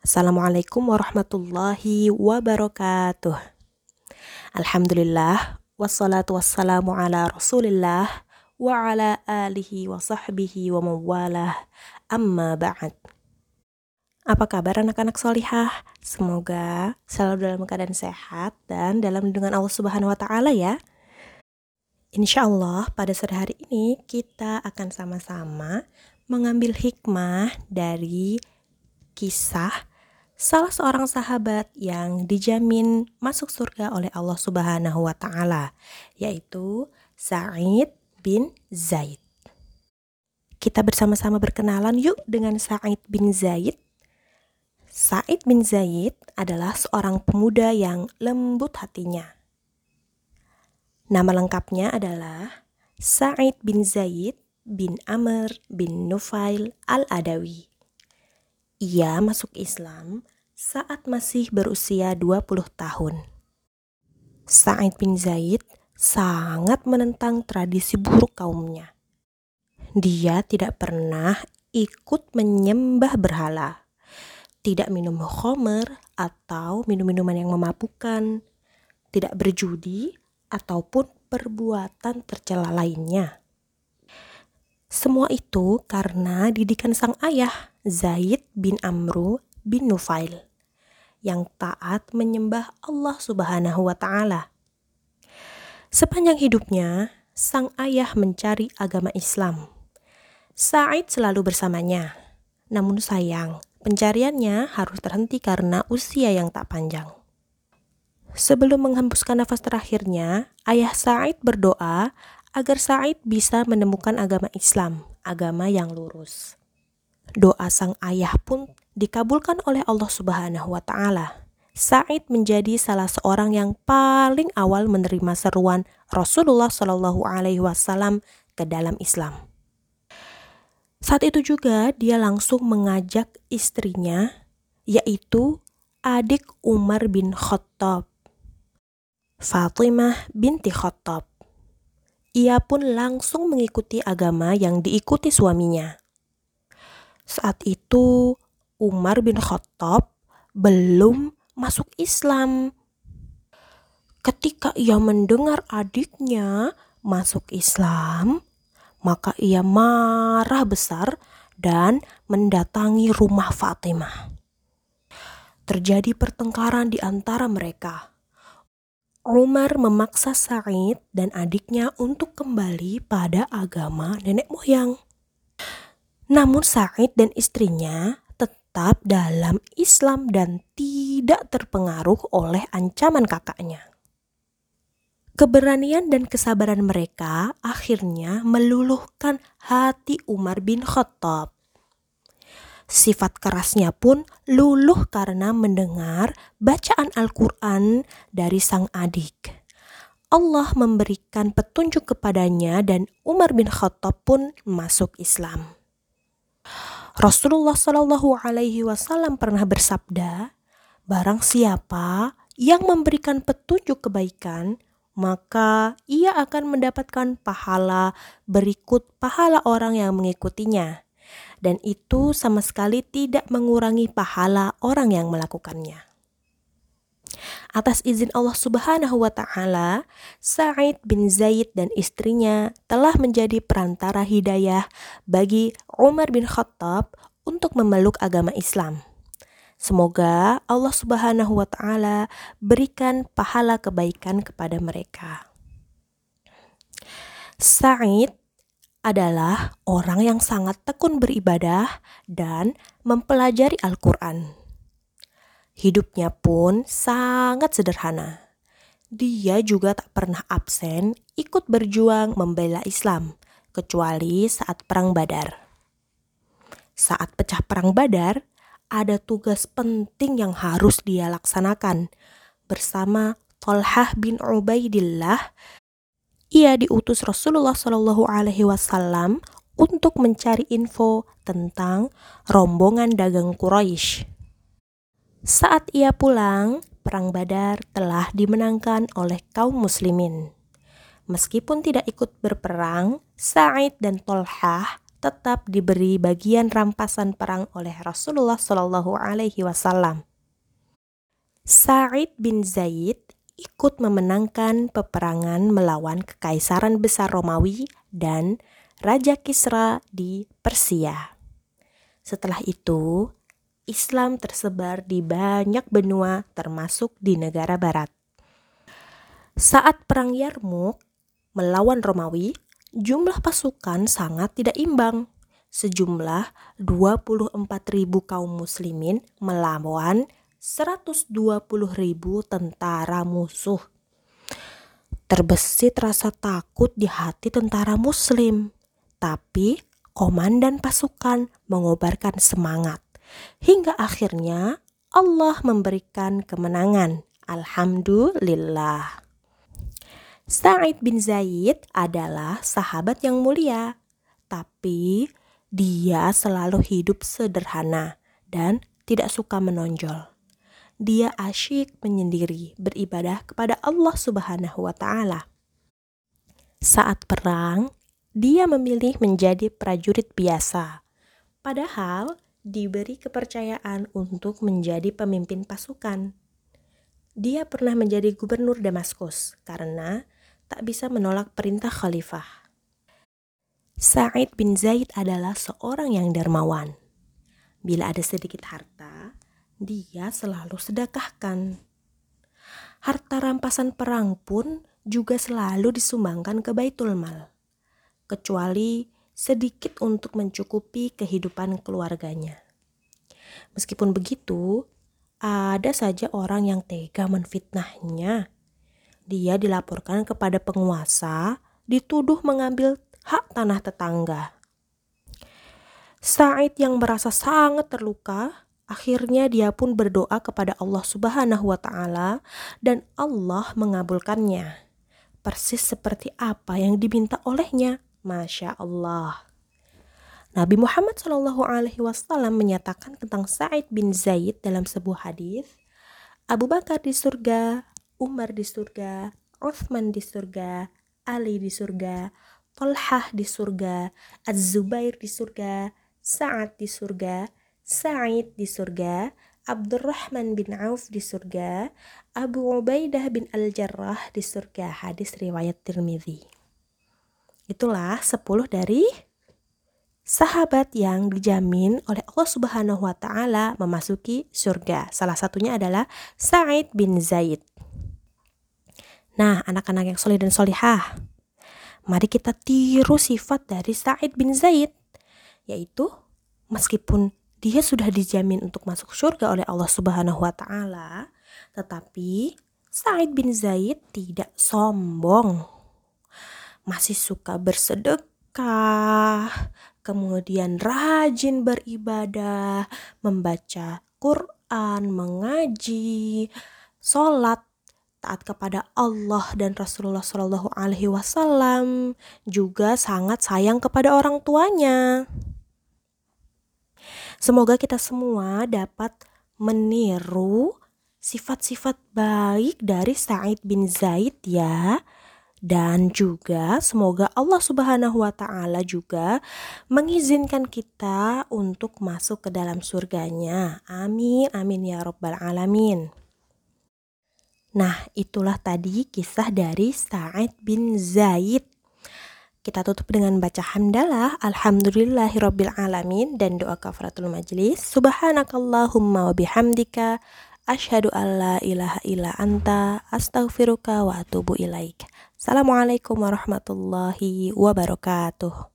Assalamualaikum warahmatullahi wabarakatuh. Alhamdulillah, wassalatu wassalamu ala rasulillah wa ala alihi wa sahbihi wa mawalah amma ba'd. Apa kabar anak-anak solihah? Semoga selalu dalam keadaan sehat dan dalam lindungan Allah Subhanahu wa Ta'ala ya. Insya Allah, pada sore hari ini kita akan sama-sama mengambil hikmah dari kisah salah seorang sahabat yang dijamin masuk surga oleh Allah Subhanahu wa taala, yaitu Sa'id bin Zaid. Kita bersama-sama berkenalan yuk dengan Sa'id bin Zaid. Sa'id bin Zaid adalah seorang pemuda yang lembut hatinya. Nama lengkapnya adalah Sa'id bin Zaid bin Amr bin Nufail al-Adawi. Ia masuk Islam saat masih berusia 20 tahun. Sa'id bin Zaid sangat menentang tradisi buruk kaumnya. Dia tidak pernah ikut menyembah berhala, tidak minum homer atau minum-minuman yang memabukkan, tidak berjudi ataupun perbuatan tercela lainnya. Semua itu karena didikan sang ayah Zaid bin Amru bin Nufail yang taat menyembah Allah Subhanahu wa taala. Sepanjang hidupnya, sang ayah mencari agama Islam. Said selalu bersamanya. Namun sayang, pencariannya harus terhenti karena usia yang tak panjang. Sebelum menghembuskan nafas terakhirnya, ayah Said berdoa agar Said bisa menemukan agama Islam, agama yang lurus. Doa sang ayah pun dikabulkan oleh Allah Subhanahu wa taala. Said menjadi salah seorang yang paling awal menerima seruan Rasulullah Shallallahu alaihi wasallam ke dalam Islam. Saat itu juga dia langsung mengajak istrinya yaitu adik Umar bin Khattab, Fatimah binti Khattab. Ia pun langsung mengikuti agama yang diikuti suaminya. Saat itu Umar bin Khattab belum masuk Islam. Ketika ia mendengar adiknya masuk Islam, maka ia marah besar dan mendatangi rumah Fatimah. Terjadi pertengkaran di antara mereka. Umar memaksa Sa'id dan adiknya untuk kembali pada agama nenek moyang. Namun Said dan istrinya tetap dalam Islam dan tidak terpengaruh oleh ancaman kakaknya. Keberanian dan kesabaran mereka akhirnya meluluhkan hati Umar bin Khattab. Sifat kerasnya pun luluh karena mendengar bacaan Al-Quran dari sang adik. Allah memberikan petunjuk kepadanya dan Umar bin Khattab pun masuk Islam. Rasulullah Shallallahu Alaihi Wasallam pernah bersabda, "Barang siapa yang memberikan petunjuk kebaikan, maka ia akan mendapatkan pahala berikut pahala orang yang mengikutinya, dan itu sama sekali tidak mengurangi pahala orang yang melakukannya." Atas izin Allah Subhanahu wa taala, Sa'id bin Zaid dan istrinya telah menjadi perantara hidayah bagi Umar bin Khattab untuk memeluk agama Islam. Semoga Allah Subhanahu wa taala berikan pahala kebaikan kepada mereka. Sa'id adalah orang yang sangat tekun beribadah dan mempelajari Al-Qur'an. Hidupnya pun sangat sederhana. Dia juga tak pernah absen ikut berjuang membela Islam, kecuali saat Perang Badar. Saat pecah Perang Badar, ada tugas penting yang harus dia laksanakan bersama Tolhah bin Ubaidillah. Ia diutus Rasulullah Shallallahu Alaihi Wasallam untuk mencari info tentang rombongan dagang Quraisy. Saat ia pulang, Perang Badar telah dimenangkan oleh kaum muslimin. Meskipun tidak ikut berperang, Sa'id dan Tolhah tetap diberi bagian rampasan perang oleh Rasulullah Shallallahu Alaihi Wasallam. Sa'id bin Zaid ikut memenangkan peperangan melawan Kekaisaran Besar Romawi dan Raja Kisra di Persia. Setelah itu, Islam tersebar di banyak benua termasuk di negara barat. Saat Perang Yarmuk melawan Romawi, jumlah pasukan sangat tidak imbang. Sejumlah 24.000 kaum muslimin melawan 120 ribu tentara musuh. Terbesit rasa takut di hati tentara muslim. Tapi komandan pasukan mengobarkan semangat. Hingga akhirnya Allah memberikan kemenangan. Alhamdulillah. Sa'id bin Zaid adalah sahabat yang mulia. Tapi dia selalu hidup sederhana dan tidak suka menonjol dia asyik menyendiri beribadah kepada Allah Subhanahu wa taala. Saat perang, dia memilih menjadi prajurit biasa. Padahal diberi kepercayaan untuk menjadi pemimpin pasukan. Dia pernah menjadi gubernur Damaskus karena tak bisa menolak perintah khalifah. Sa'id bin Zaid adalah seorang yang dermawan. Bila ada sedikit harta, dia selalu sedekahkan. Harta rampasan perang pun juga selalu disumbangkan ke Baitul Mal, kecuali sedikit untuk mencukupi kehidupan keluarganya. Meskipun begitu, ada saja orang yang tega menfitnahnya. Dia dilaporkan kepada penguasa, dituduh mengambil hak tanah tetangga. Said yang merasa sangat terluka Akhirnya dia pun berdoa kepada Allah Subhanahu wa taala dan Allah mengabulkannya. Persis seperti apa yang diminta olehnya. Masya Allah. Nabi Muhammad Shallallahu Alaihi Wasallam menyatakan tentang Said bin Zaid dalam sebuah hadis, Abu Bakar di surga, Umar di surga, Uthman di surga, Ali di surga, Talhah di surga, Az-Zubair di surga, Sa'ad di surga, Sa'id di surga, Abdurrahman bin Auf di surga, Abu Ubaidah bin Al-Jarrah di surga. Hadis riwayat Tirmidzi. Itulah 10 dari sahabat yang dijamin oleh Allah Subhanahu wa taala memasuki surga. Salah satunya adalah Sa'id bin Zaid. Nah, anak-anak yang soleh dan solihah, mari kita tiru sifat dari Sa'id bin Zaid, yaitu meskipun dia sudah dijamin untuk masuk surga oleh Allah Subhanahu wa taala, tetapi Said bin Zaid tidak sombong. Masih suka bersedekah, kemudian rajin beribadah, membaca Quran, mengaji, sholat, taat kepada Allah dan Rasulullah Shallallahu Alaihi Wasallam, juga sangat sayang kepada orang tuanya. Semoga kita semua dapat meniru sifat-sifat baik dari Said bin Zaid ya. Dan juga semoga Allah Subhanahu wa taala juga mengizinkan kita untuk masuk ke dalam surganya. Amin amin ya rabbal alamin. Nah, itulah tadi kisah dari Sa'id bin Zaid. Kita tutup dengan baca hamdalah alhamdulillahirabbil alamin dan doa kafaratul majlis. Subhanakallahumma wa bihamdika asyhadu alla ilaha illa anta astaghfiruka wa atubu ilaik. Assalamualaikum warahmatullahi wabarakatuh.